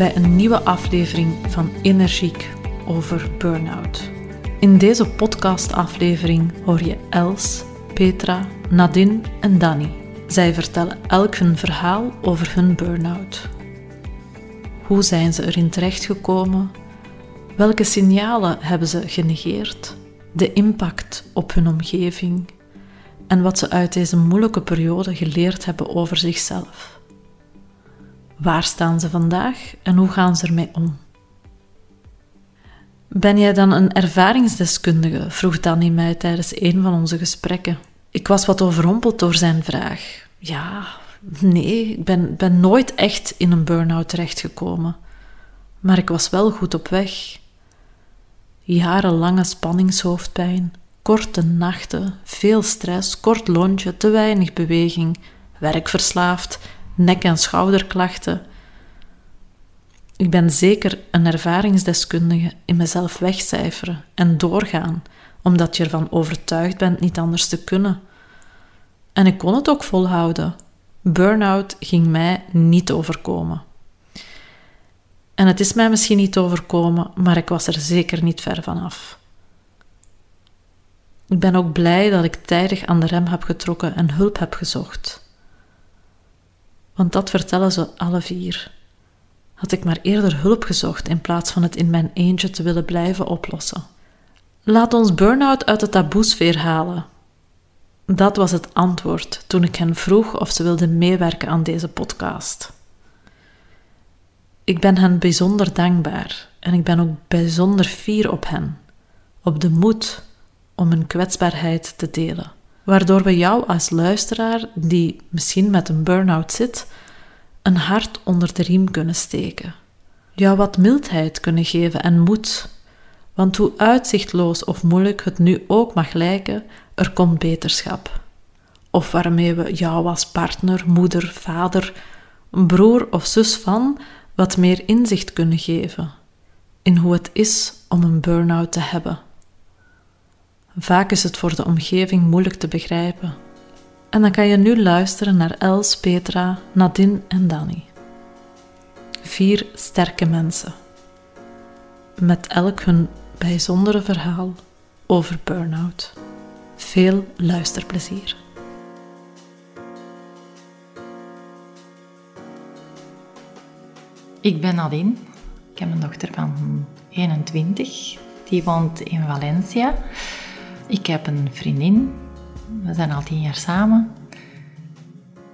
bij een nieuwe aflevering van Energiek over burn-out. In deze podcastaflevering hoor je Els, Petra, Nadine en Danny. Zij vertellen elk hun verhaal over hun burn-out. Hoe zijn ze erin terechtgekomen? Welke signalen hebben ze genegeerd? De impact op hun omgeving en wat ze uit deze moeilijke periode geleerd hebben over zichzelf. Waar staan ze vandaag en hoe gaan ze ermee om? Ben jij dan een ervaringsdeskundige? vroeg Danny mij tijdens een van onze gesprekken. Ik was wat overrompeld door zijn vraag. Ja, nee, ik ben, ben nooit echt in een burn-out terechtgekomen. Maar ik was wel goed op weg. Jarenlange spanningshoofdpijn, korte nachten, veel stress, kort lontje, te weinig beweging, werkverslaafd, nek- en schouderklachten. Ik ben zeker een ervaringsdeskundige in mezelf wegcijferen en doorgaan, omdat je ervan overtuigd bent niet anders te kunnen. En ik kon het ook volhouden. Burnout ging mij niet overkomen. En het is mij misschien niet overkomen, maar ik was er zeker niet ver van af. Ik ben ook blij dat ik tijdig aan de rem heb getrokken en hulp heb gezocht. Want dat vertellen ze alle vier. Had ik maar eerder hulp gezocht in plaats van het in mijn eentje te willen blijven oplossen. Laat ons burn-out uit de taboesfeer halen. Dat was het antwoord toen ik hen vroeg of ze wilden meewerken aan deze podcast. Ik ben hen bijzonder dankbaar en ik ben ook bijzonder fier op hen, op de moed om hun kwetsbaarheid te delen, waardoor we jou als luisteraar die misschien met een burn-out zit, een hart onder de riem kunnen steken, jou wat mildheid kunnen geven en moed, want hoe uitzichtloos of moeilijk het nu ook mag lijken, er komt beterschap. Of waarmee we jou als partner, moeder, vader, broer of zus van wat meer inzicht kunnen geven in hoe het is om een burn-out te hebben. Vaak is het voor de omgeving moeilijk te begrijpen. En dan kan je nu luisteren naar Els, Petra, Nadine en Danny. Vier sterke mensen. Met elk hun bijzondere verhaal over burn-out. Veel luisterplezier. Ik ben Nadine. Ik heb een dochter van 21. Die woont in Valencia. Ik heb een vriendin. We zijn al tien jaar samen.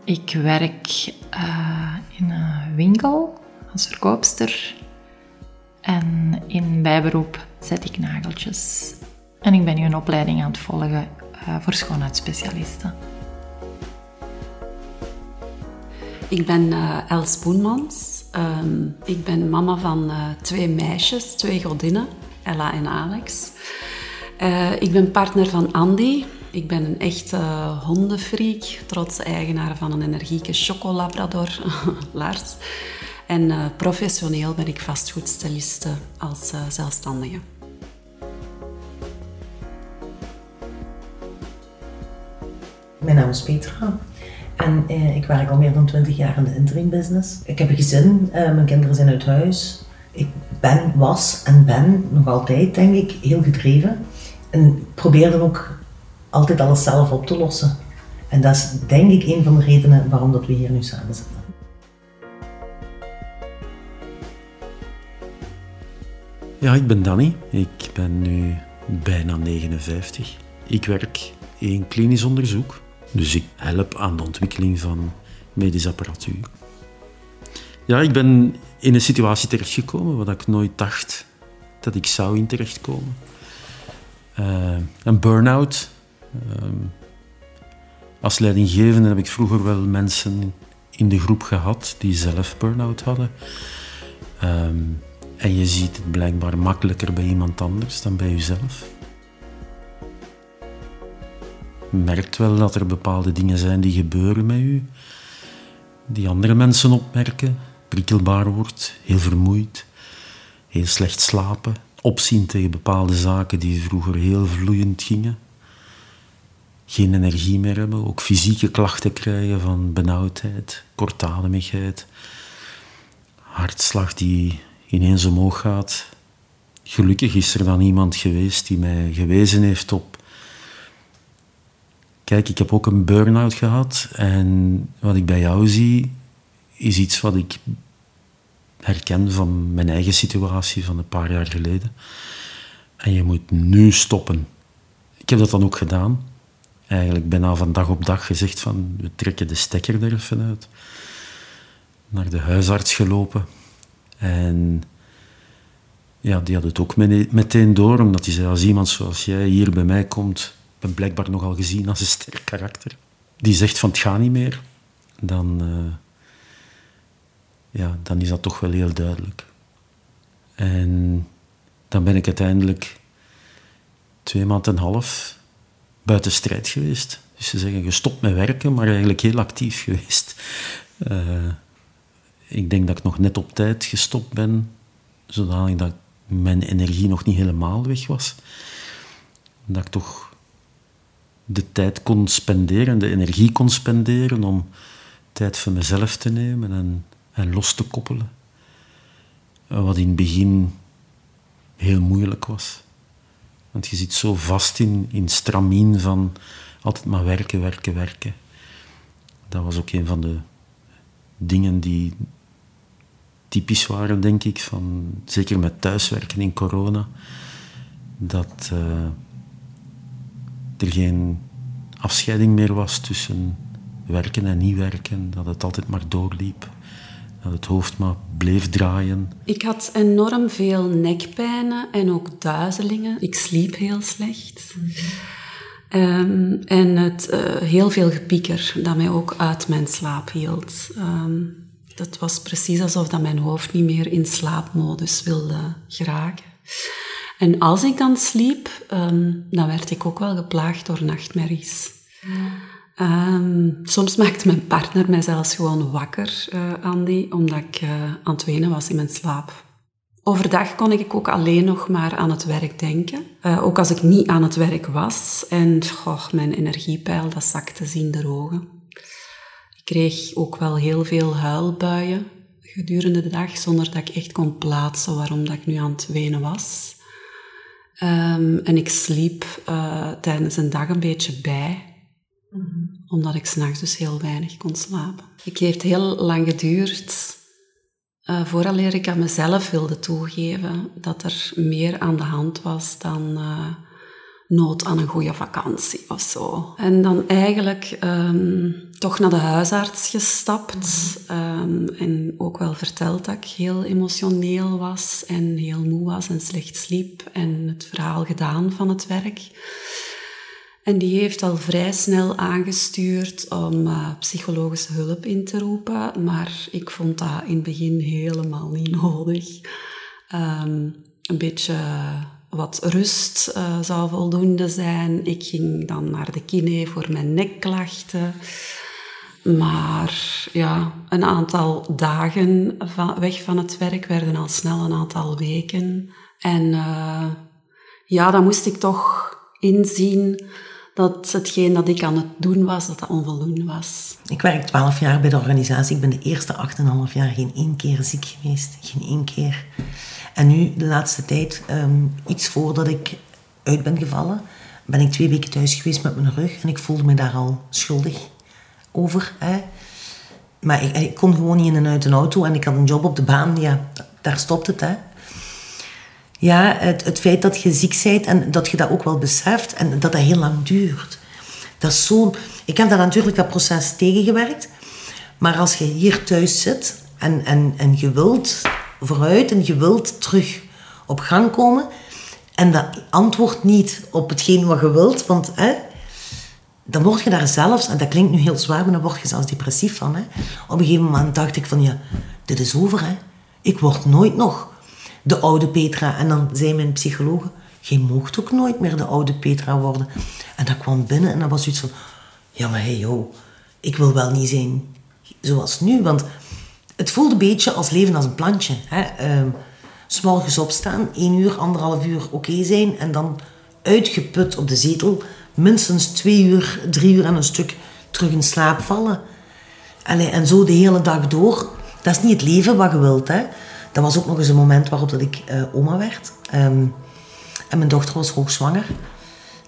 Ik werk uh, in een winkel als verkoopster. En in bijberoep zet ik nageltjes. En ik ben nu een opleiding aan het volgen uh, voor schoonheidsspecialisten. Ik ben uh, Els Boenmans. Um, ik ben mama van twee meisjes, twee godinnen, Ella en Alex. Uh, ik ben partner van Andy. Ik ben een echte hondenfreak, trotse eigenaar van een energieke chocolabrador, Lars. En professioneel ben ik vastgoedstyliste als zelfstandige. Mijn naam is Petra. En eh, ik werk al meer dan 20 jaar in de interim business. Ik heb een gezin, uh, mijn kinderen zijn uit huis. Ik ben, was en ben nog altijd, denk ik, heel gedreven. En probeer dan ook altijd alles zelf op te lossen. En dat is denk ik een van de redenen waarom dat we hier nu samen zitten. Ja, ik ben Danny. Ik ben nu bijna 59. Ik werk in klinisch onderzoek, dus ik help aan de ontwikkeling van medische apparatuur. Ja, ik ben in een situatie terechtgekomen waar ik nooit dacht dat ik zou in terechtkomen. Uh, een burn-out. Uh, als leidinggevende heb ik vroeger wel mensen in de groep gehad die zelf burn-out hadden. Um, en je ziet het blijkbaar makkelijker bij iemand anders dan bij jezelf. Je merkt wel dat er bepaalde dingen zijn die gebeuren met u, die andere mensen opmerken. Prikkelbaar wordt, heel vermoeid, heel slecht slapen, opzien tegen bepaalde zaken die vroeger heel vloeiend gingen. Geen energie meer hebben, ook fysieke klachten krijgen van benauwdheid, kortademigheid, hartslag die ineens omhoog gaat. Gelukkig is er dan iemand geweest die mij gewezen heeft op. Kijk, ik heb ook een burn-out gehad en wat ik bij jou zie is iets wat ik herken van mijn eigen situatie van een paar jaar geleden. En je moet nu stoppen. Ik heb dat dan ook gedaan. Eigenlijk bijna van dag op dag gezegd van we trekken de stekker er even uit. Naar de huisarts gelopen. En ja, die had het ook meteen door, omdat hij zei, als iemand zoals jij hier bij mij komt, ben blijkbaar nogal gezien als een sterk karakter, die zegt van het gaat niet meer, dan, uh, ja, dan is dat toch wel heel duidelijk. En dan ben ik uiteindelijk twee maanden en een half buiten strijd geweest. Dus ze zeggen gestopt met werken, maar eigenlijk heel actief geweest. Uh, ik denk dat ik nog net op tijd gestopt ben, zodanig dat mijn energie nog niet helemaal weg was. Dat ik toch de tijd kon spenderen, de energie kon spenderen om tijd voor mezelf te nemen en, en los te koppelen. Wat in het begin heel moeilijk was. Want je zit zo vast in, in stramien van altijd maar werken, werken, werken. Dat was ook een van de dingen die typisch waren, denk ik, van, zeker met thuiswerken in corona, dat uh, er geen afscheiding meer was tussen werken en niet werken, dat het altijd maar doorliep, dat het hoofd maar bleef draaien. Ik had enorm veel nekpijnen en ook duizelingen. Ik sliep heel slecht. Um, en het, uh, heel veel gepieker dat mij ook uit mijn slaap hield. Um, dat was precies alsof dat mijn hoofd niet meer in slaapmodus wilde geraken. En als ik dan sliep, um, dan werd ik ook wel geplaagd door nachtmerries. Um, soms maakte mijn partner mij zelfs gewoon wakker, uh, Andy, omdat ik uh, aan het wenen was in mijn slaap. Overdag kon ik ook alleen nog maar aan het werk denken. Uh, ook als ik niet aan het werk was. En goh, mijn energiepeil, dat zakte zien de ogen kreeg ook wel heel veel huilbuien gedurende de dag, zonder dat ik echt kon plaatsen waarom dat ik nu aan het wenen was. Um, en ik sliep tijdens een dag een beetje bij, mm -hmm. omdat ik s'nachts dus heel weinig kon slapen. Het heeft heel lang geduurd uh, vooraleer ik aan mezelf wilde toegeven dat er meer aan de hand was dan uh, nood aan een goede vakantie of zo. En dan eigenlijk um, toch naar de huisarts gestapt um, en ook wel verteld dat ik heel emotioneel was en heel moe was en slecht sliep en het verhaal gedaan van het werk. En die heeft al vrij snel aangestuurd om uh, psychologische hulp in te roepen, maar ik vond dat in het begin helemaal niet nodig. Um, een beetje wat rust uh, zou voldoende zijn. Ik ging dan naar de kine voor mijn nekklachten. Maar ja, een aantal dagen weg van het werk werden al snel een aantal weken. En uh, ja, dan moest ik toch inzien dat hetgeen dat ik aan het doen was, dat dat onvoldoende was. Ik werk twaalf jaar bij de organisatie. Ik ben de eerste acht en half jaar geen één keer ziek geweest. Geen één keer. En nu, de laatste tijd, um, iets voordat ik uit ben gevallen, ben ik twee weken thuis geweest met mijn rug. En ik voelde me daar al schuldig over. Hè. Maar ik, ik, kon gewoon niet in en uit een auto. En ik had een job op de baan. Ja, daar stopt het. Hè. Ja, het, het feit dat je ziek bent en dat je dat ook wel beseft en dat dat heel lang duurt. Dat is. Ik heb dat natuurlijk dat proces tegengewerkt. Maar als je hier thuis zit en, en, en je wilt vooruit en je wilt terug op gang komen en dat antwoordt niet op hetgeen wat je wilt, want hè, dan word je daar zelfs, en dat klinkt nu heel zwaar, maar dan word je zelfs depressief van. Hè. Op een gegeven moment dacht ik van ja, dit is over hè. Ik word nooit nog de oude Petra. En dan zei mijn psycholoog, je mocht ook nooit meer de oude Petra worden. En dat kwam binnen en dat was iets van, ja maar hey joh, ik wil wel niet zijn zoals nu. Want het voelde een beetje als leven als een plantje. Hè. S'morgens opstaan, één uur, anderhalf uur oké zijn en dan uitgeput op de zetel minstens twee uur, drie uur en een stuk terug in slaap vallen. En zo de hele dag door. Dat is niet het leven wat je wilt. Hè. Dat was ook nog eens een moment waarop dat ik uh, oma werd. Um, en mijn dochter was hoogzwanger.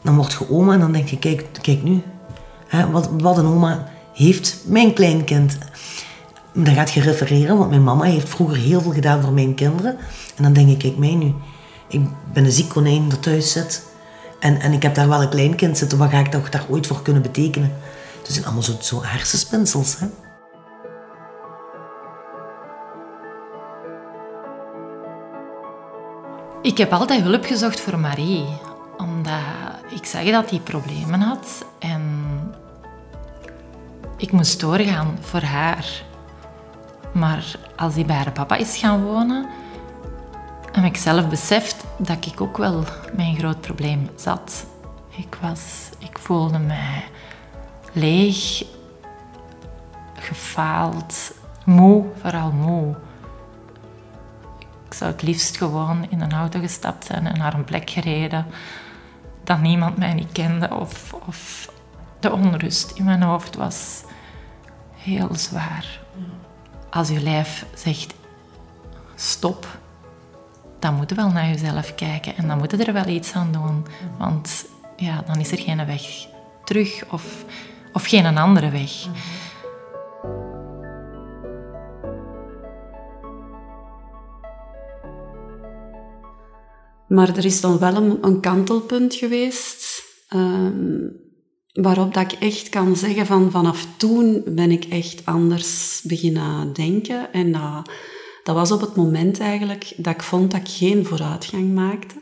Dan word je oma en dan denk je, kijk, kijk nu. Hè, wat, wat een oma heeft mijn kleinkind. Dan gaat je refereren, want mijn mama heeft vroeger heel veel gedaan voor mijn kinderen. En dan denk ik, kijk mij nu. Ik ben een ziek konijn dat thuis zit. En, en ik heb daar wel een kleinkind zitten. Wat ga ik daar ooit voor kunnen betekenen? Het zijn allemaal zo, zo hersenspinsels. Hè? Ik heb altijd hulp gezocht voor Marie. Omdat ik zag dat hij problemen had. En ik moest doorgaan voor haar. Maar als hij bij haar papa is gaan wonen, heb ik zelf beseft dat ik ook wel een groot probleem zat. Ik, was, ik voelde mij leeg, gefaald, moe, vooral moe. Zou het liefst gewoon in een auto gestapt zijn en naar een plek gereden dat niemand mij niet kende of, of de onrust in mijn hoofd was heel zwaar. Als je lijf zegt stop, dan moet je wel naar jezelf kijken en dan moet je er wel iets aan doen. Want ja, dan is er geen weg terug of, of geen andere weg. Maar er is dan wel een, kantelpunt geweest um, waarop dat ik echt kan zeggen van vanaf toen ben ik echt anders beginnen denken en dat was op het moment eigenlijk dat ik vond dat ik geen vooruitgang maakte.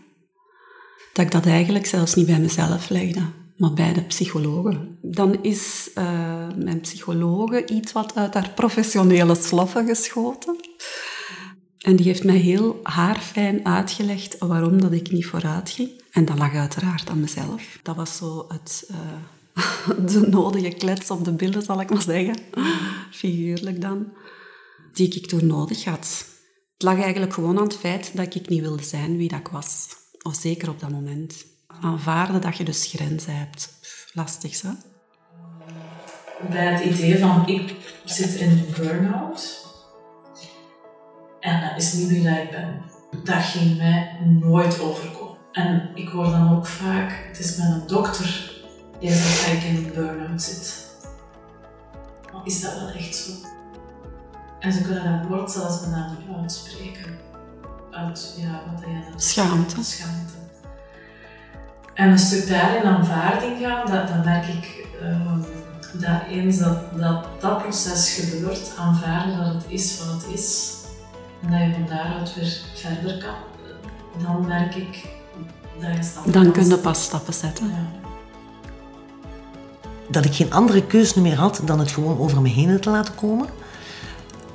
Dat ik dat eigenlijk zelfs niet bij mezelf legde, maar bij de psychologen. Dan is uh, mijn psychologe iets wat uit haar professionele sloffen geschoten. En die heeft mij heel haarfijn uitgelegd waarom dat ik niet vooruit ging. En dat lag uiteraard aan mezelf. Dat was zo het, uh, de nodige klets op de billen, zal ik maar zeggen. Figuurlijk dan die ik toen nodig had. Het lag eigenlijk gewoon aan het feit dat ik niet wilde zijn wie dat ik was. Of zeker op dat moment. Aanvaarden dat je dus grenzen hebt. lastig, hè? Bij het idee van ik zit in een burn-out. En dat is niet wie ik ben. Dat ging mij nooit overkomen. En ik hoor dan ook vaak, het is met een dokter die zegt dat ik in een burn-out zit. Maar is dat wel echt zo? En ze kunnen dat woord zelfs bijna niet uitspreken. Uit, ja, wat jij dan Schaamte. Schaamte. En een stuk daarin aanvaarding gaan, dat, dan merk ik uh, dat eens dat, dat dat proces gebeurt, aanvaarden dat het is wat het is, en dat je van daaruit weer verder kan, dan merk ik dat je stappen Dan kun je pas stappen zetten. Ja. Dat ik geen andere keuze meer had dan het gewoon over me heen te laten komen.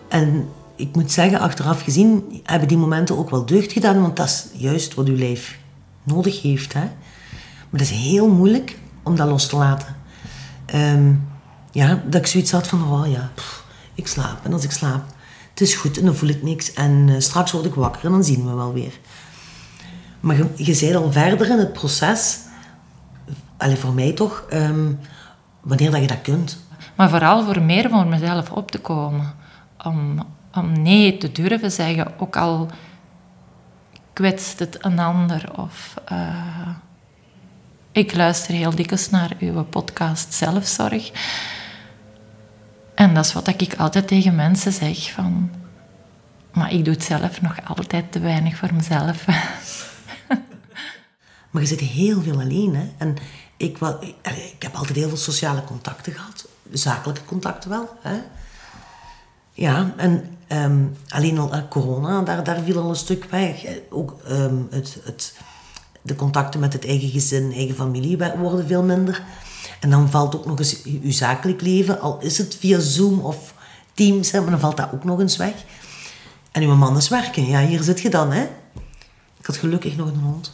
En ik moet zeggen, achteraf gezien hebben die momenten ook wel deugd gedaan, want dat is juist wat uw lijf nodig heeft. Hè? Maar dat is heel moeilijk om dat los te laten. Ehm, ja, dat ik zoiets had van, oh ja, ik slaap. En als ik slaap, het is goed en dan voel ik niks. En uh, straks word ik wakker en dan zien we wel weer. Maar je, bent al verder in het proces, alleen voor mij toch, um, wanneer dat je dat kunt. Maar vooral voor meer voor mezelf op te komen om, om nee te durven zeggen, ook al kwetst het een ander. Of, uh, ik luister heel dikwijls naar uw podcast Zelfzorg. En dat is wat ik altijd tegen mensen zeg. Van, Maar ik doe het zelf nog altijd te weinig voor mezelf. Maar je zit heel veel alleen, hè. En ik, wel, ik, heb altijd heel veel sociale contacten gehad. Zakelijke contacten wel, hè. Ja, en ehm, alleen al uh, corona, daar, daar viel al een stuk weg. Ook ehm, het, het, de contacten met het eigen gezin, eigen familie worden veel minder. En dan valt ook nog eens je zakelijk leven, al is het via Zoom of Teams, hè, maar dan valt dat ook nog eens weg. En uw man is werken, ja, hier zit je dan, hè. Ik had gelukkig nog een hond.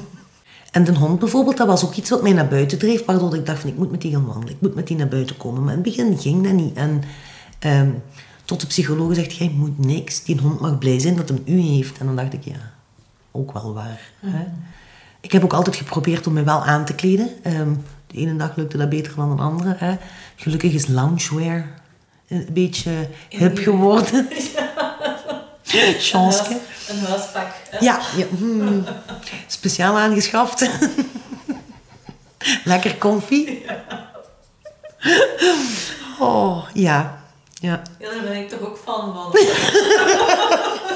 en de hond bijvoorbeeld, dat was ook iets wat mij naar buiten dreef, waardoor ik dacht van, ik moet met die gaan wandelen, ik moet met die naar buiten komen. Maar in het begin ging dat niet. En ehm, tot de psycholoog zegt, jij moet niks, die hond mag blij zijn dat hem u heeft. En dan dacht ik, ja, ook wel waar. Hè? Ik heb ook altijd geprobeerd om me wel aan te kleden. Um, de ene dag lukte dat beter dan de andere. Hè? Gelukkig is loungewear een beetje hip geworden. Chanske. Een huispak. Ja, ja hmm. speciaal aangeschaft. Lekker comfy. Oh, ja. Ja. ja, daar ben ik toch ook fan van.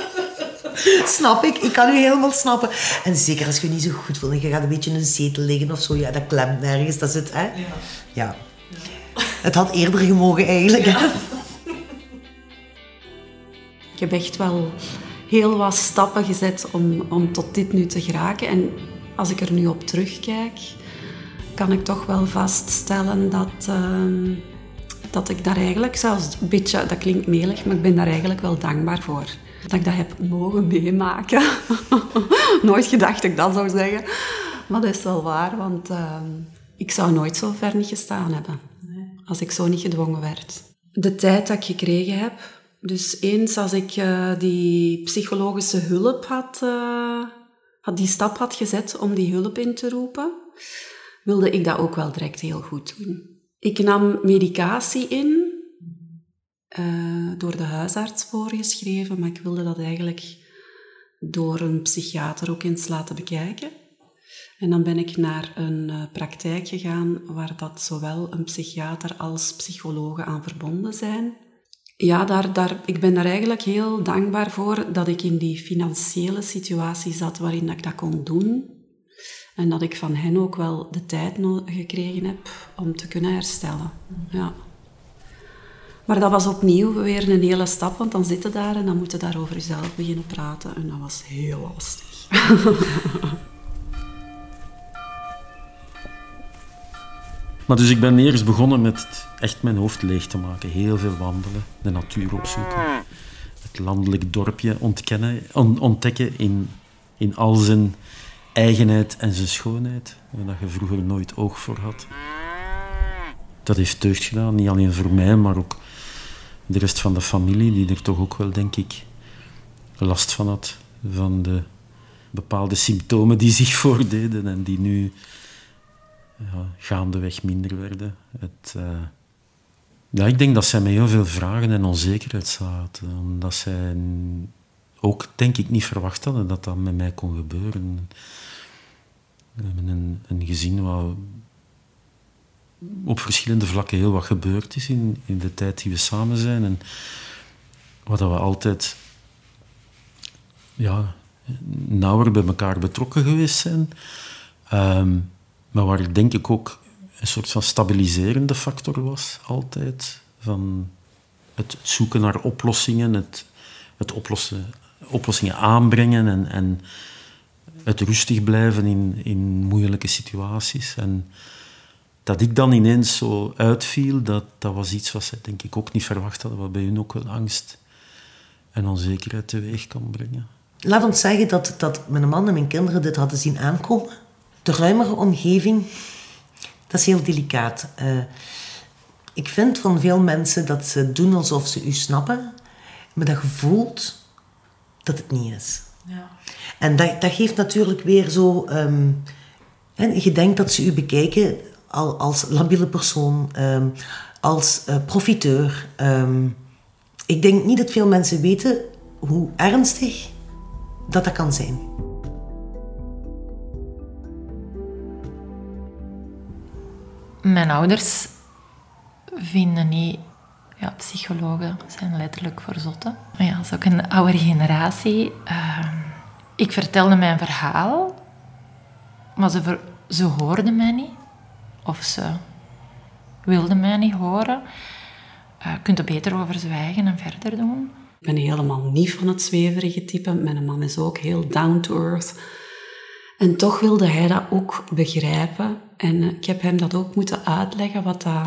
Snap ik, ik kan u helemaal snappen. En zeker als je je niet zo goed voelt en je gaat een beetje in een zetel liggen of zo, ja, dat klemt nergens, dat zit, hè? Ja. ja. Het had eerder gemogen eigenlijk. Ja. Ik heb echt wel heel wat stappen gezet om, om tot dit nu te geraken. En als ik er nu op terugkijk, kan ik toch wel vaststellen dat, uh, dat ik daar eigenlijk zelfs een beetje, dat klinkt melig, maar ik ben daar eigenlijk wel dankbaar voor. Dat ik dat heb mogen meemaken. nooit gedacht dat ik dat zou zeggen. Maar dat is wel waar, want uh, ik zou nooit zo ver niet gestaan hebben. Als ik zo niet gedwongen werd. De tijd dat ik gekregen heb, dus eens als ik uh, die psychologische hulp had, uh, had, die stap had gezet om die hulp in te roepen, wilde ik dat ook wel direct heel goed doen. Ik nam medicatie in, uh, door de huisarts voorgeschreven, maar ik wilde dat eigenlijk door een psychiater ook eens laten bekijken. En dan ben ik naar een praktijk gegaan waar dat zowel een psychiater als psychologen aan verbonden zijn. Ja, daar, daar, ik ben daar eigenlijk heel dankbaar voor dat ik in die financiële situatie zat waarin ik dat kon doen. En dat ik van hen ook wel de tijd gekregen heb om te kunnen herstellen. Ja. Maar dat was opnieuw weer een hele stap, want dan zitten daar en dan moet je daar over jezelf beginnen praten. En dat was heel lastig. Maar dus ik ben eerst begonnen met echt mijn hoofd leeg te maken. Heel veel wandelen, de natuur opzoeken. Het landelijk dorpje ontkennen, ontdekken in, in al zijn eigenheid en zijn schoonheid. Waar je vroeger nooit oog voor had. Dat heeft deugd gedaan, niet alleen voor mij, maar ook de rest van de familie, die er toch ook wel, denk ik, last van had. Van de bepaalde symptomen die zich voordeden en die nu ja, gaandeweg minder werden. Het, uh, ja, ik denk dat zij met heel veel vragen en onzekerheid zaten. Omdat zij ook, denk ik, niet verwacht hadden dat dat met mij kon gebeuren. Een, een gezin waar op verschillende vlakken heel wat gebeurd is in, in de tijd die we samen zijn. En wat we altijd ja, nauwer bij elkaar betrokken geweest zijn. Um, maar waar denk ik ook een soort van stabiliserende factor was, altijd. Van het zoeken naar oplossingen, het, het oplossen, oplossingen aanbrengen en, en het rustig blijven in, in moeilijke situaties. En dat ik dan ineens zo uitviel, dat, dat was iets wat ze denk ik ook niet verwacht hadden, wat bij hun ook wel angst en onzekerheid teweeg kan brengen. Laat ons zeggen dat, dat mijn man en mijn kinderen dit hadden zien aankomen de ruimere omgeving, dat is heel delicaat. Uh, ik vind van veel mensen dat ze doen alsof ze u snappen, maar dat je voelt dat het niet is. Ja. En dat, dat geeft natuurlijk weer zo... Um, je denkt dat ze u bekijken al, als labiele persoon, um, als uh, profiteur. Um, ik denk niet dat veel mensen weten hoe ernstig dat dat kan zijn. Mijn ouders vinden niet ja, psychologen zijn letterlijk voor zotten. Maar ja, dat is ook een oude generatie. Ehm, ik vertelde mijn verhaal, maar ze, ze hoorden mij niet. Of ze wilden mij niet horen. Uh, je kunt er beter over zwijgen en verder doen. Ik ben helemaal niet van het zweverige type. Mijn man is ook heel down to earth. En toch wilde hij dat ook begrijpen. En eh, ik heb hem dat ook moeten uitleggen wat dat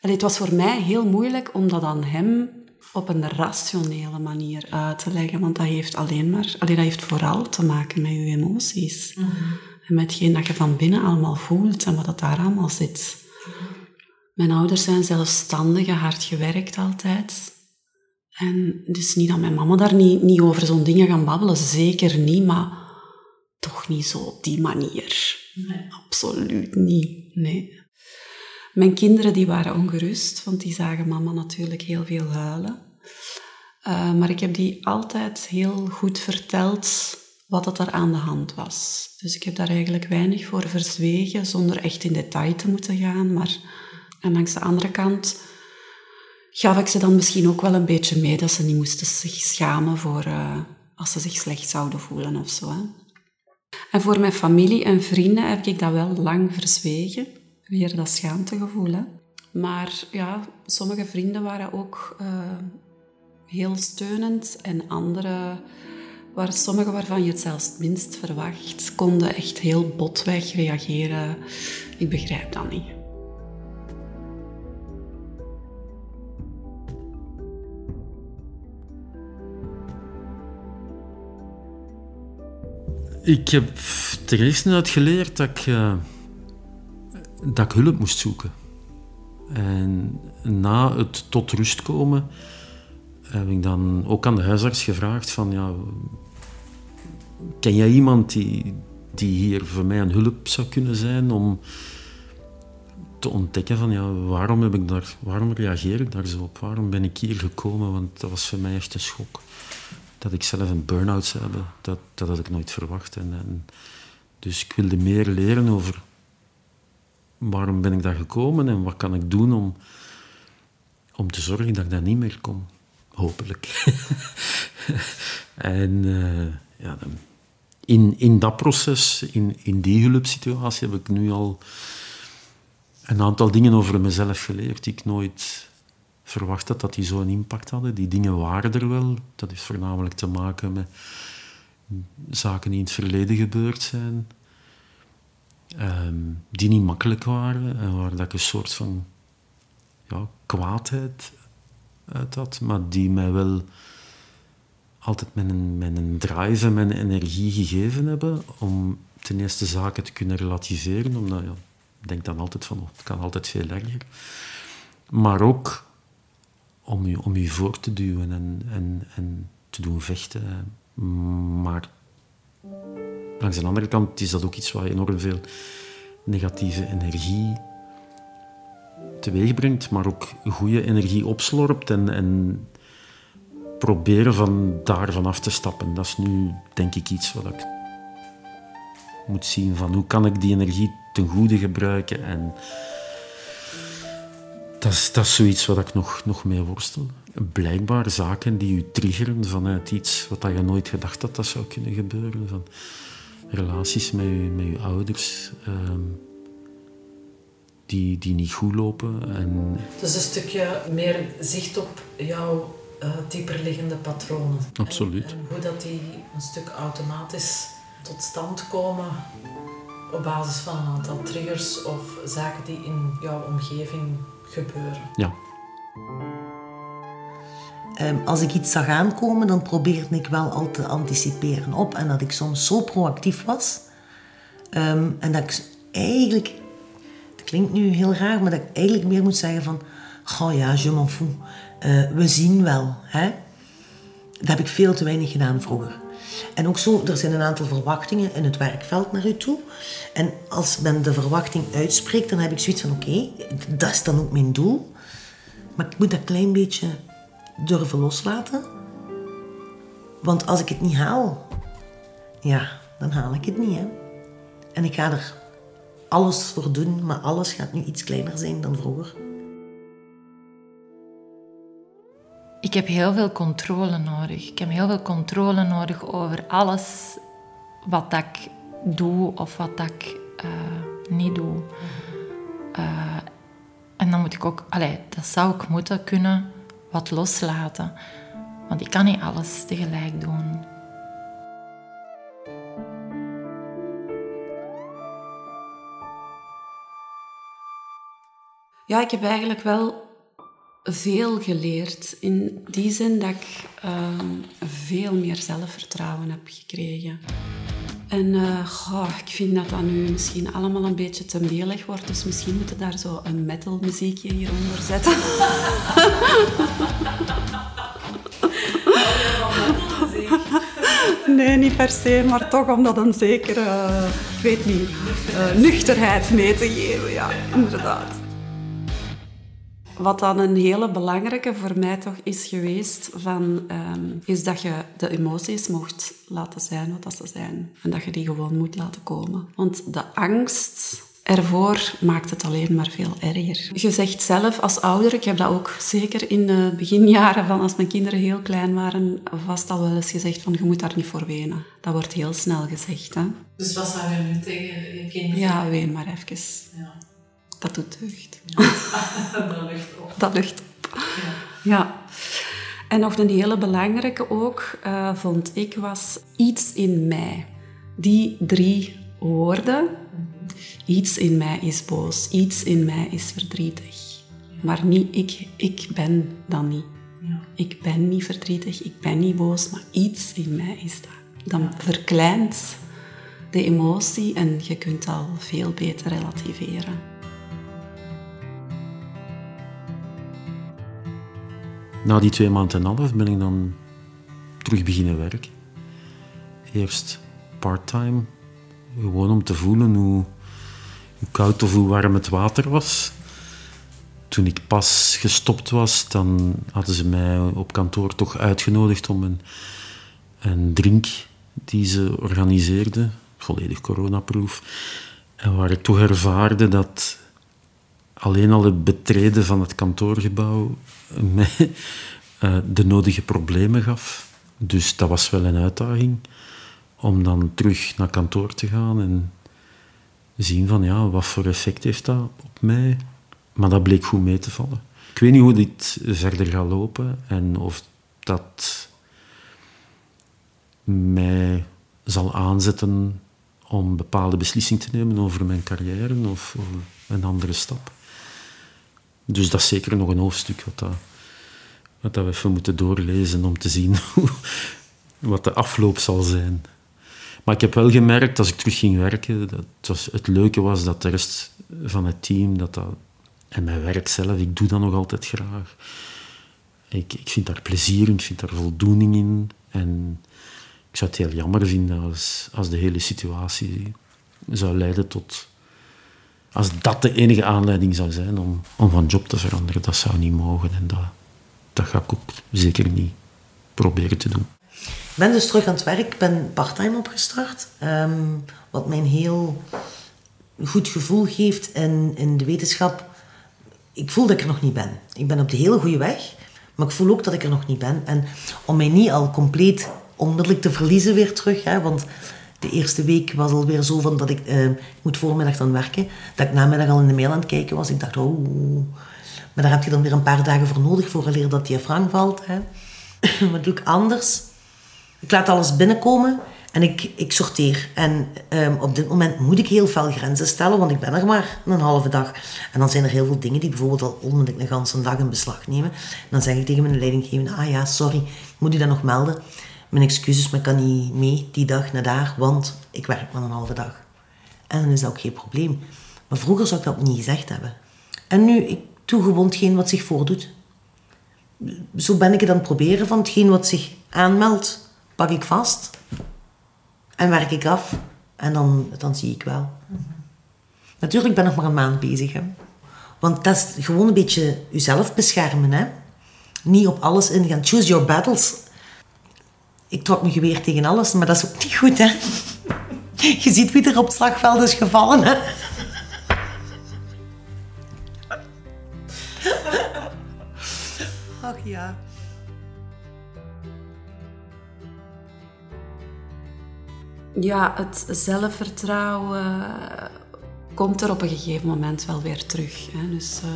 Allee, het was voor mij heel moeilijk om dat aan hem op een rationele manier uit te leggen, want dat heeft alleen maar, allee, dat heeft vooral te maken met je emoties. Mhm. En met hetgeen dat je van binnen allemaal voelt en wat dat daar allemaal zit. Mijn ouders zijn zelfstandig, hard gewerkt altijd. En dus niet dat mijn mama daar niet, niet over zo'n dingen gaan babbelen, zeker niet, maar toch niet zo op die manier. Nee. Absoluut niet, nee. Mijn kinderen die waren ongerust, want die zagen mama natuurlijk heel veel huilen. Uh, maar ik heb die altijd heel goed verteld wat het er aan de hand was. Dus ik heb daar eigenlijk weinig voor verzwegen, zonder echt in detail te moeten gaan. Maar en langs de andere kant gaf ik ze dan misschien ook wel een beetje mee dat ze niet moesten zich schamen voor uh, als ze zich slecht zouden voelen of zo. En voor mijn familie en vrienden heb ik dat wel lang verzwegen weer dat schaamtegevoel. Maar ja, sommige vrienden waren ook uh, heel steunend en andere, waar, sommige waarvan je het zelfs minst verwacht, konden echt heel botweg reageren. Ik begrijp dat niet. Ik heb er eerst uit geleerd dat ik... Uh dat ik hulp moest zoeken. En na het tot rust komen heb ik dan ook aan de huisarts gevraagd van ja, ken jij iemand die, die hier voor mij een hulp zou kunnen zijn om te ontdekken van ja, waarom, heb ik daar, waarom reageer ik daar zo op? Waarom ben ik hier gekomen? Want dat was voor mij echt een schok. Dat ik zelf een burn-out zou hebben, dat, dat had ik nooit verwacht. En, en, dus ik wilde meer leren over waarom ben ik daar gekomen en wat kan ik doen om, om te zorgen dat ik daar niet meer kom. Hopelijk. en uh, ja, in, in dat proces, in, in die hulpsituatie, heb ik nu al een aantal dingen over mezelf geleerd die ik nooit verwacht dat die zo'n impact hadden. Die dingen waren er wel. Dat heeft voornamelijk te maken met zaken die in het verleden gebeurd zijn. Ehm, die niet makkelijk waren en waar dat ik een soort van ja, kwaadheid uit had, maar die mij wel altijd mijn, mijn drive en mijn energie gegeven hebben om ten eerste zaken te kunnen relativeren, omdat ja, ik denk dan altijd van, oh, het kan altijd veel erger. Maar ook om je, om je voor te duwen en, en, en te doen vechten. Maar Langs de andere kant is dat ook iets wat enorm veel negatieve energie teweeg brengt, maar ook goede energie opslorpt en, en proberen van daarvan af te stappen. Dat is nu denk ik iets wat ik moet zien van hoe kan ik die energie ten goede gebruiken en dat is, dat zoiets wat ik nog, nog mee worstel. Blijkbaar zaken die u triggeren vanuit iets wat je nooit gedacht had dat zou kunnen gebeuren. Van, relaties met je, met je ouders ehm, die, die niet goed lopen. En... Dus een stukje meer zicht op jouw uh, dieperliggende patronen. Absoluut. En, hoe dat die een stuk automatisch tot stand komen op basis van een aantal triggers of zaken die in jouw omgeving gebeuren. Ja. Ehm, als ik iets zag aankomen, dan probeerde ik wel al te anticiperen op. En dat ik soms zo proactief was. Ehm, en dat ik eigenlijk, klinkt nu heel raar, maar dat ik eigenlijk meer moet zeggen van... Oh ja, je m'en fous. Uh, we zien wel. Hè? Dat heb ik veel te weinig gedaan vroeger. En ook zo, er zijn een aantal verwachtingen in het werkveld naar u toe. En als men de verwachting uitspreekt, dan heb ik zoiets van: oké, dat is dan ook mijn doel. Maar ik moet dat klein beetje durven loslaten. Want als ik het niet haal, ja, dan haal ik het niet. Hè? En ik ga er alles voor doen, maar alles gaat nu iets kleiner zijn dan vroeger. ik heb heel veel controle nodig. Ik heb heel veel controle nodig over alles wat ik doe of wat ik uh, niet doe. Uh, en dan moet ik ook, allee, dat zou ik moeten kunnen, wat loslaten. Want ik kan niet alles tegelijk doen. Ja, ik heb eigenlijk wel veel geleerd. In die zin dat ik uh, veel meer zelfvertrouwen heb gekregen. En goh, ik vind dat dat nu misschien allemaal een beetje te melig wordt. Dus misschien moeten daar zo een metal muziekje hieronder zetten. Nee, niet per se, maar toch om dat een zekere, ik weet niet, uh, nuchterheid mee te geven. Ja, inderdaad. Wat dan een hele belangrijke voor mij toch is geweest, van, um, is dat je de emoties mocht laten zijn wat dat ze zijn. En dat je die gewoon moet laten komen. Want de angst ervoor maakt het alleen maar veel erger. Je zegt zelf als ouder, ik heb dat ook zeker in de beginjaren van als mijn kinderen heel klein waren, vast al wel eens gezegd van je moet daar niet voor wenen. Dat wordt heel snel gezegd. Hè? Dus wat zou je nu tegen je kinderen Ja, ween maar even. Ja. Dat doet deugd. dat lucht op. Dat lucht op. Ja. ja. En nog een hele belangrijke ook, uh, vond ik, was iets in mij. Die drie woorden. Iets in mij is boos, iets in mij is verdrietig. Maar niet ik, ik ben dat niet. Ja. Ik ben niet verdrietig, ik ben niet boos, maar iets in mij is dat. Dan verkleint de emotie en je kunt al veel beter relativeren. Na die twee maanden en half ben ik dan terug beginnen werken. Eerst part-time, gewoon om te voelen hoe, hoe koud of hoe warm het water was. Toen ik pas gestopt was, dan hadden ze mij op kantoor toch uitgenodigd om een, een drink die ze organiseerden, volledig coronaproof. En waar ik toch ervaarde dat alleen al het betreden van het kantoorgebouw mij uh, de nodige problemen gaf. Dus dat was wel een uitdaging om dan terug naar kantoor te gaan en zien van ja, wat voor effect heeft dat op mij. Maar dat bleek goed mee te vallen. Ik weet niet hoe dit verder gaat lopen en of dat mij zal aanzetten om bepaalde beslissingen te nemen over mijn carrière of, of een andere stap. Dus dat is zeker nog een hoofdstuk wat, dat, wat dat we even moeten doorlezen om te zien wat de afloop zal zijn. Maar ik heb wel gemerkt, als ik terug ging werken, dat het leuke was dat de rest van het team, dat dat, en mijn werk zelf, ik doe dat nog altijd graag. Ik, ik vind daar plezier in, ik vind daar voldoening in. En ik zou het heel jammer vinden als, als de hele situatie zou leiden tot als dat de enige aanleiding zou zijn om, om van job te veranderen, dat zou niet mogen. En dat, dat ga ik ook zeker niet proberen te doen. Ik ben dus terug aan het werk. Ik ben parttime opgestart. Um, wat mij een heel goed gevoel geeft in, in de wetenschap. Ik voel dat ik er nog niet ben. Ik ben op de hele goede weg. Maar ik voel ook dat ik er nog niet ben. En om mij niet al compleet onmiddellijk te verliezen weer terug. Hè, want de eerste week was alweer zo van dat ik, uh, moet voormiddag dan werken, dat ik namiddag al in de mail aan het kijken was. Ik dacht, oh, maar daar heb je dan weer een paar dagen voor nodig voor leren dat die frank valt. Hè. Wat doe ik anders? Ik laat alles binnenkomen en ik, ik sorteer. En um, op dit moment moet ik heel veel grenzen stellen, want ik ben er maar een halve dag. En dan zijn er heel veel dingen die bijvoorbeeld al onmiddellijk een ganse dag in beslag nemen. En dan zeg ik tegen mijn leidinggevende, ah ja, sorry, moet u dat nog melden? Mijn excuses, maar ik kan niet mee die dag naar daar, want ik werk maar een halve dag. En dan is dat ook geen probleem. Maar vroeger zou ik dat niet gezegd hebben. En nu, ik doe gewoon hetgeen wat zich voordoet. Zo ben ik het aan het proberen van hetgeen wat zich aanmeldt, pak ik vast en werk ik af. En dan, dan zie ik wel. Natuurlijk ben ik nog maar een maand bezig. Hè. Want dat is gewoon een beetje jezelf beschermen. Hè. Niet op alles ingaan. Choose your battles ik trok mijn geweer tegen alles, maar dat is ook niet goed, hè. Je ziet wie er op slagveld is gevallen, hè. Ach ja. Ja, het zelfvertrouwen komt er op een gegeven moment wel weer terug. Hè. Dus... Eh,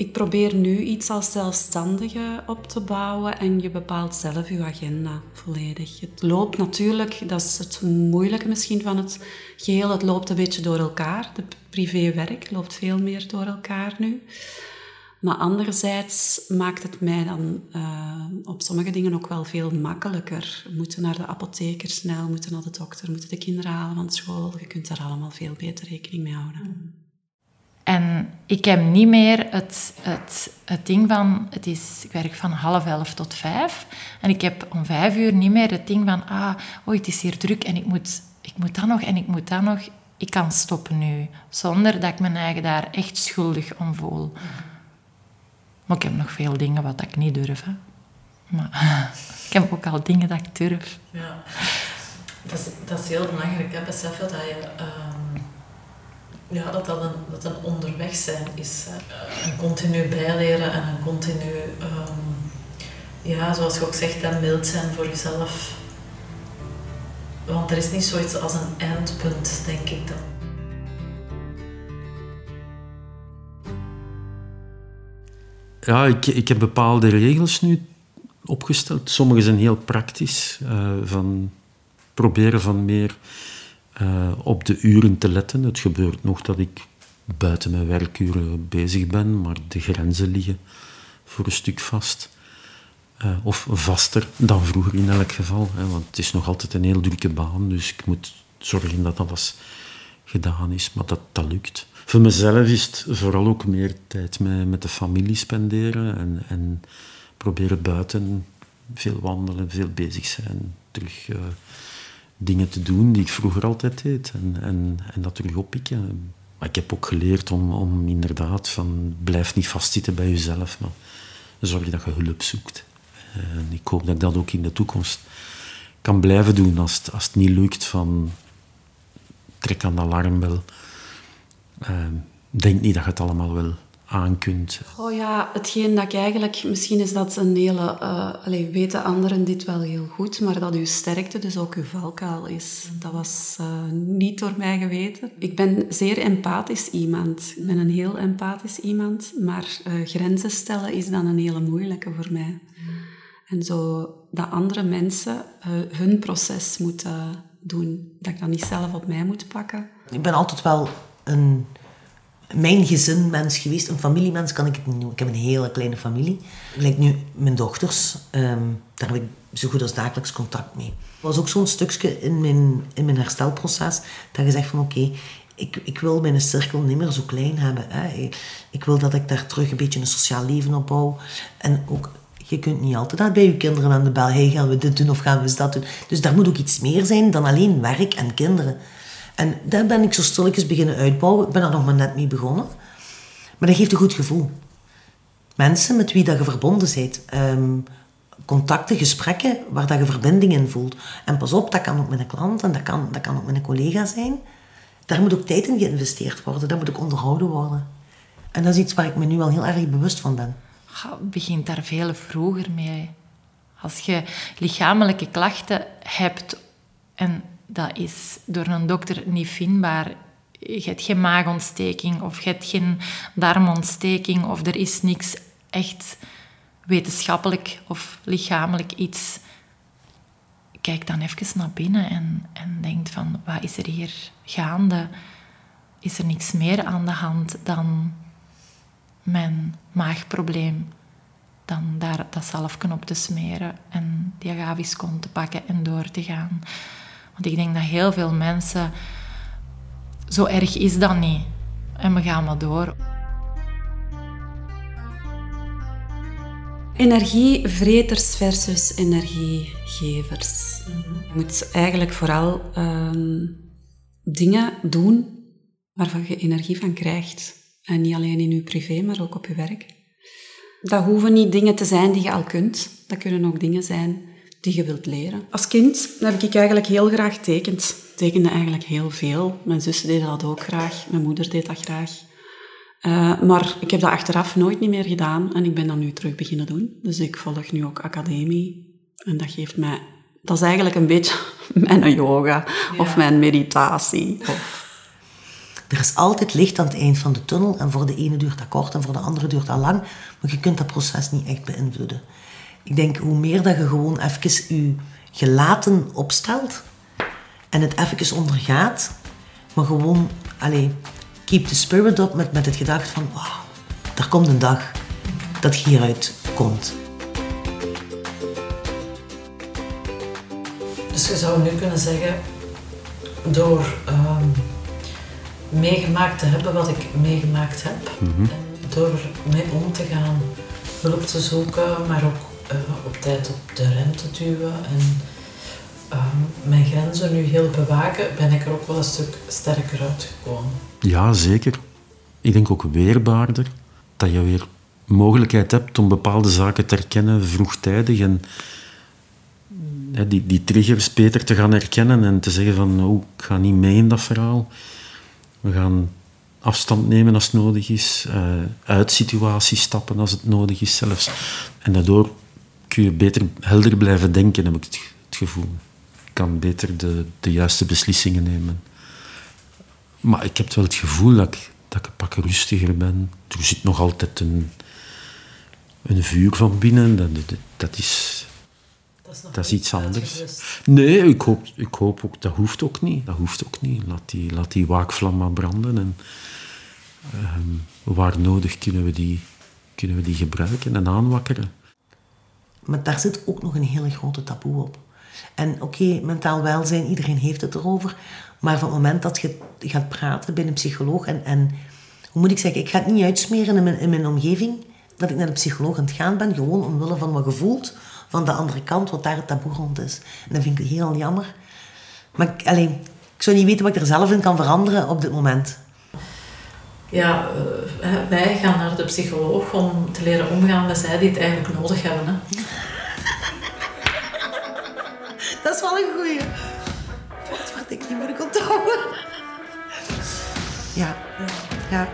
ik probeer nu iets als zelfstandige op te bouwen en je bepaalt zelf je agenda volledig. Het loopt natuurlijk, dat is het moeilijke misschien van het geheel, het loopt een beetje door elkaar. De privé-werk loopt veel meer door elkaar nu. Maar anderzijds maakt het mij dan uh, op sommige dingen ook wel veel makkelijker. Moeten naar de apotheker snel, moeten naar de dokter, moeten de kinderen halen van school. Je kunt daar allemaal veel beter rekening mee houden. En ik heb niet meer het, het, het ding van, het is, ik werk van half elf tot vijf. En ik heb om vijf uur niet meer het ding van, ah, oh, het is hier druk en ik moet, ik moet dat nog en ik moet dat nog. Ik kan stoppen nu, zonder dat ik mijn eigen daar echt schuldig om voel. Maar ik heb nog veel dingen wat ik niet durf. Hè. Maar ik heb ook al dingen dat ik durf. Ja, dat is, dat is heel belangrijk. Hè? Beseffen dat je... Ehm, ja, dat dat een, dat een onderweg zijn is. Een continu bijleren en een continu, um, ja, zoals je ook zegt, en mild zijn voor jezelf. Want er is niet zoiets als een eindpunt, denk ik dan. Ja, ik, ik heb bepaalde regels nu opgesteld. Sommige zijn heel praktisch. Uh, van proberen van meer uh, op de uren te letten. Het gebeurt nog dat ik buiten mijn werkuren bezig ben, maar de grenzen liggen voor een stuk vast. Uh, of vaster dan vroeger in elk geval. Hè, want het is nog altijd een heel drukke baan, dus ik moet zorgen dat alles gedaan is, maar dat, dat lukt. Voor mezelf is het vooral ook meer tijd met, met de familie spenderen en, en proberen buiten veel wandelen, veel bezig zijn, terug uh, dingen te doen die ik vroeger altijd deed en, en, en dat terug oppikken. Maar ik heb ook geleerd om, om inderdaad van blijf niet vastzitten bij jezelf, maar zorg dat je hulp zoekt. En ik hoop dat ik dat ook in de toekomst kan blijven doen als het, als het niet lukt van trek aan de alarmbel. Uh, denk niet dat je het allemaal wel aan kunt? Oh ja, hetgeen dat ik eigenlijk... Misschien is dat een hele... Uh, allez, weten anderen dit wel heel goed, maar dat uw sterkte dus ook uw valkuil is. Dat was uh, niet door mij geweten. Ik ben zeer empathisch iemand. Ik ben een heel empathisch iemand, maar uh, grenzen stellen is dan een hele moeilijke voor mij. En zo dat andere mensen hun proces moeten doen. Dat ik dat niet zelf op mij moet pakken. Ik ben altijd wel een mijn gezinmens geweest. Een familiemens kan ik het niet noemen. Ik heb een hele kleine familie. Lijkt nu mijn dochters. Ehm, daar heb ik zo goed als dagelijks contact mee. Er was ook zo'n stukje in mijn, in mijn herstelproces dat je zegt van oké, ik, ik wil mijn cirkel niet meer zo klein hebben. Hè. Ik wil dat ik daar terug een beetje een sociaal leven opbouw. En ook, je kunt niet altijd bij je kinderen aan de bel, hey, gaan we dit doen of gaan we dat doen. Dus daar moet ook iets meer zijn dan alleen werk en kinderen. En daar ben ik zo stilletjes beginnen uitbouwen. Ik ben er nog maar net mee begonnen. Maar dat geeft een goed gevoel. Mensen met wie dat je verbonden bent. Ehm, contacten, gesprekken waar dat je verbinding in voelt. En pas op, dat kan ook met een klant en dat kan, dat kan ook met een collega zijn. Daar moet ook tijd in geïnvesteerd worden. Dat moet ook onderhouden worden. En dat is iets waar ik me nu al heel erg bewust van ben. Je begint daar veel vroeger mee. Als je lichamelijke klachten hebt en dat is door een dokter niet vindbaar. Je hebt geen maagontsteking of je hebt geen darmontsteking of er is niks echt wetenschappelijk of lichamelijk iets. Kijk dan even naar binnen en, en denk van, wat is er hier gaande? Is er niks meer aan de hand dan mijn maagprobleem? Dan daar dat zalfje op te smeren en die agaviscon te pakken en door te gaan. Ik denk dat heel veel mensen... Zo erg is dat niet. En we gaan maar door. Energievreters versus energiegevers. Je moet eigenlijk vooral ehm, dingen doen waarvan je energie van krijgt. En niet alleen in je privé, maar ook op je werk. Dat hoeven niet dingen te zijn die je al kunt. Dat kunnen ook dingen zijn die je wilt leren. Als kind heb ik eigenlijk heel graag tekend. Ik tekende eigenlijk heel veel. Mijn zussen deden dat ook graag. Mijn moeder deed dat graag. Uh, maar ik heb dat achteraf nooit niet meer gedaan en ik ben dat nu terug beginnen doen. Dus ik volg nu ook academie. En dat geeft mij... Dat is eigenlijk een beetje mijn yoga of mijn meditatie. Of... Er is altijd licht aan het eind van de tunnel en voor de ene duurt dat kort en voor de andere duurt dat lang, maar je kunt dat proces niet echt beïnvloeden. Ik denk, hoe meer dat je gewoon even je gelaten opstelt en het even ondergaat, maar gewoon, allez, keep the spirit up met, met het gedacht van, wow, er komt een dag dat je hieruit komt. Dus je zou nu kunnen zeggen, door ehm, meegemaakt te hebben wat ik meegemaakt heb, en door mee om te gaan, hulp te zoeken, maar ook op tijd op de rem te duwen en ehm, mijn grenzen nu heel bewaken, ben ik er ook wel een stuk sterker uitgekomen. Ja, zeker. Ik denk ook weerbaarder. Dat je weer mogelijkheid hebt om bepaalde zaken te herkennen vroegtijdig en die, die triggers beter te gaan herkennen en te zeggen van oh, ik ga niet mee in dat verhaal. We gaan afstand nemen als het nodig is, eh, uit situaties stappen als het nodig is zelfs. En daardoor kun je beter helder blijven denken, heb ik het, het gevoel. Ik kan beter de, de juiste beslissingen nemen. Maar ik heb wel het gevoel dat ik, dat ik een pak rustiger ben. Er zit nog altijd een, een vuur van binnen. Dat, dat, dat is, Dat is, dat iets anders. Nee, ik hoop, ik hoop ook, dat hoeft ook niet. Dat hoeft ook niet. Laat die, laat die waakvlam maar branden. En, ehm, waar nodig kunnen we, die, kunnen we die gebruiken en aanwakkeren. Maar daar zit ook nog een hele grote taboe op. En oké, mentaal welzijn, iedereen heeft het erover. Maar van het moment dat je gaat praten bij een psycholoog en, en hoe moet ik zeggen, ik ga het niet uitsmeren in mijn, in mijn omgeving dat ik naar de psycholoog aan het gaan ben, gewoon omwille van wat je voelt van de andere kant, wat daar het taboe rond is. En dat vind ik heel jammer. Maar ik, allee, ik zou niet weten wat ik er zelf in kan veranderen op dit moment. Ja, eh, wij gaan naar de psycholoog om te leren omgaan met zij die het eigenlijk nodig hebben. Hè. Dat is wel een goeie. Wat wat ik niet moet onthouden. Ja, ja.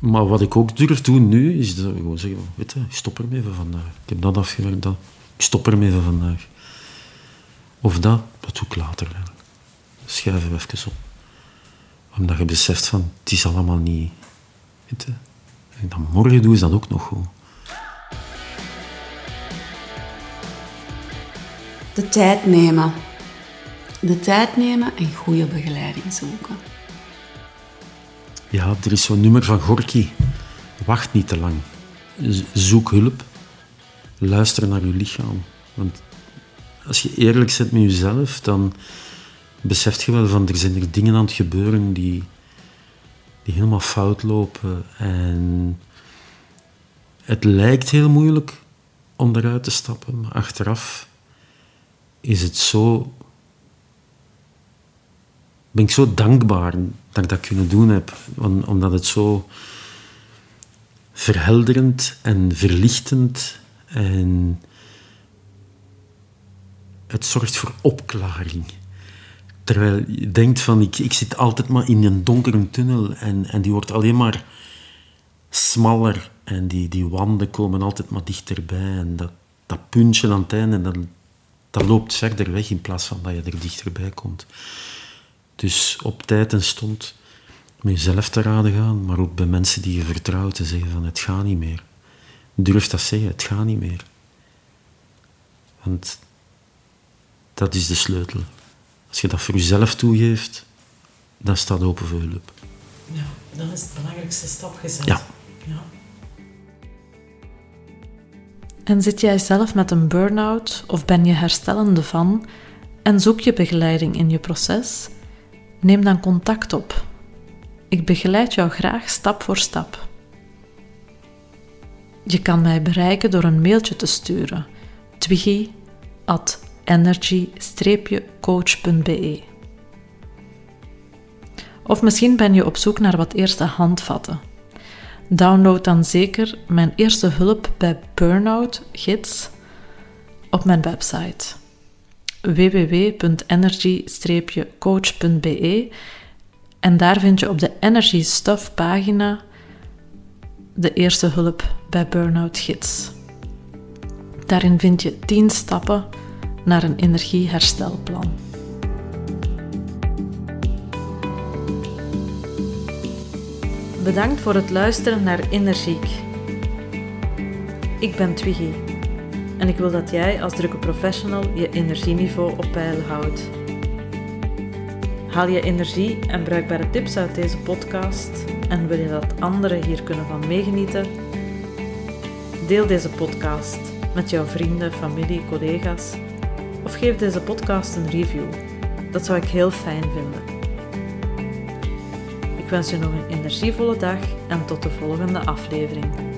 Maar wat ik ook durf doen nu, is dat gewoon zeggen, weet je, ik stop ermee van vandaag. Ik heb dat afgewerkt, dat. ik stop ermee van vandaag. Of dat, dat doe ik later eigenlijk. Schuiven we even op. Omdat je beseft van, het is allemaal niet... Weet je, als ik dat morgen doe, is dat ook nog goed. De tijd nemen. De tijd nemen en goede begeleiding zoeken. Ja, er is zo'n nummer van Gorky. Wacht niet te lang. Zoek hulp. Luister naar je lichaam. Want als je eerlijk bent met jezelf, dan beseft je wel van er zijn er dingen aan het gebeuren die, die helemaal fout lopen. En het lijkt heel moeilijk om eruit te stappen, maar achteraf is het zo ben ik zo dankbaar dat ik dat kunnen doen heb. Om- omdat het zo verhelderend en verlichtend en het zorgt voor opklaring. Terwijl je denkt van, ik, ik zit altijd maar in een donkere tunnel en, en die wordt alleen maar smaller en die, die wanden komen altijd maar dichterbij en dat, dat puntje aan het einde, dat, dat loopt verder weg in plaats van dat je er dichterbij komt. Dus op tijd en stond met jezelf te raden gaan, maar ook bij mensen die je vertrouwt te zeggen van het gaat niet meer. Durf dat zeggen, het gaat niet meer. Want dat is de sleutel. Als je dat voor jezelf toegeeft, dan staat open voor hulp. Ja, dan is het belangrijkste stap gezet. Ja. Ja. En zit jij zelf met een burn-out of ben je herstellende van en zoek je begeleiding in je proces? Neem dan contact op. Ik begeleid jou graag stap voor stap. Je kan mij bereiken door een mailtje te sturen. twiggy at energy-coach.be Of misschien ben je op zoek naar wat eerste handvatten. Download dan zeker mijn eerste hulp bij burnout gids op mijn website www.energy-coach.be en daar vind je op de Energy Stuff pagina de eerste hulp bij Burnout Gids. Daarin vind je 10 stappen naar een energieherstelplan. Bedankt voor het luisteren naar Energiek. Ik ben Twiggy en ik wil dat jij als drukke professional je energieniveau op peil houdt. Haal je energie en bruikbare tips uit deze podcast en wil je dat anderen hier kunnen van meegenieten? Deel deze podcast met jouw vrienden, familie, collega's of geef deze podcast een review. Dat zou ik heel fijn vinden. Ik wens je nog een energievolle dag en tot de volgende aflevering.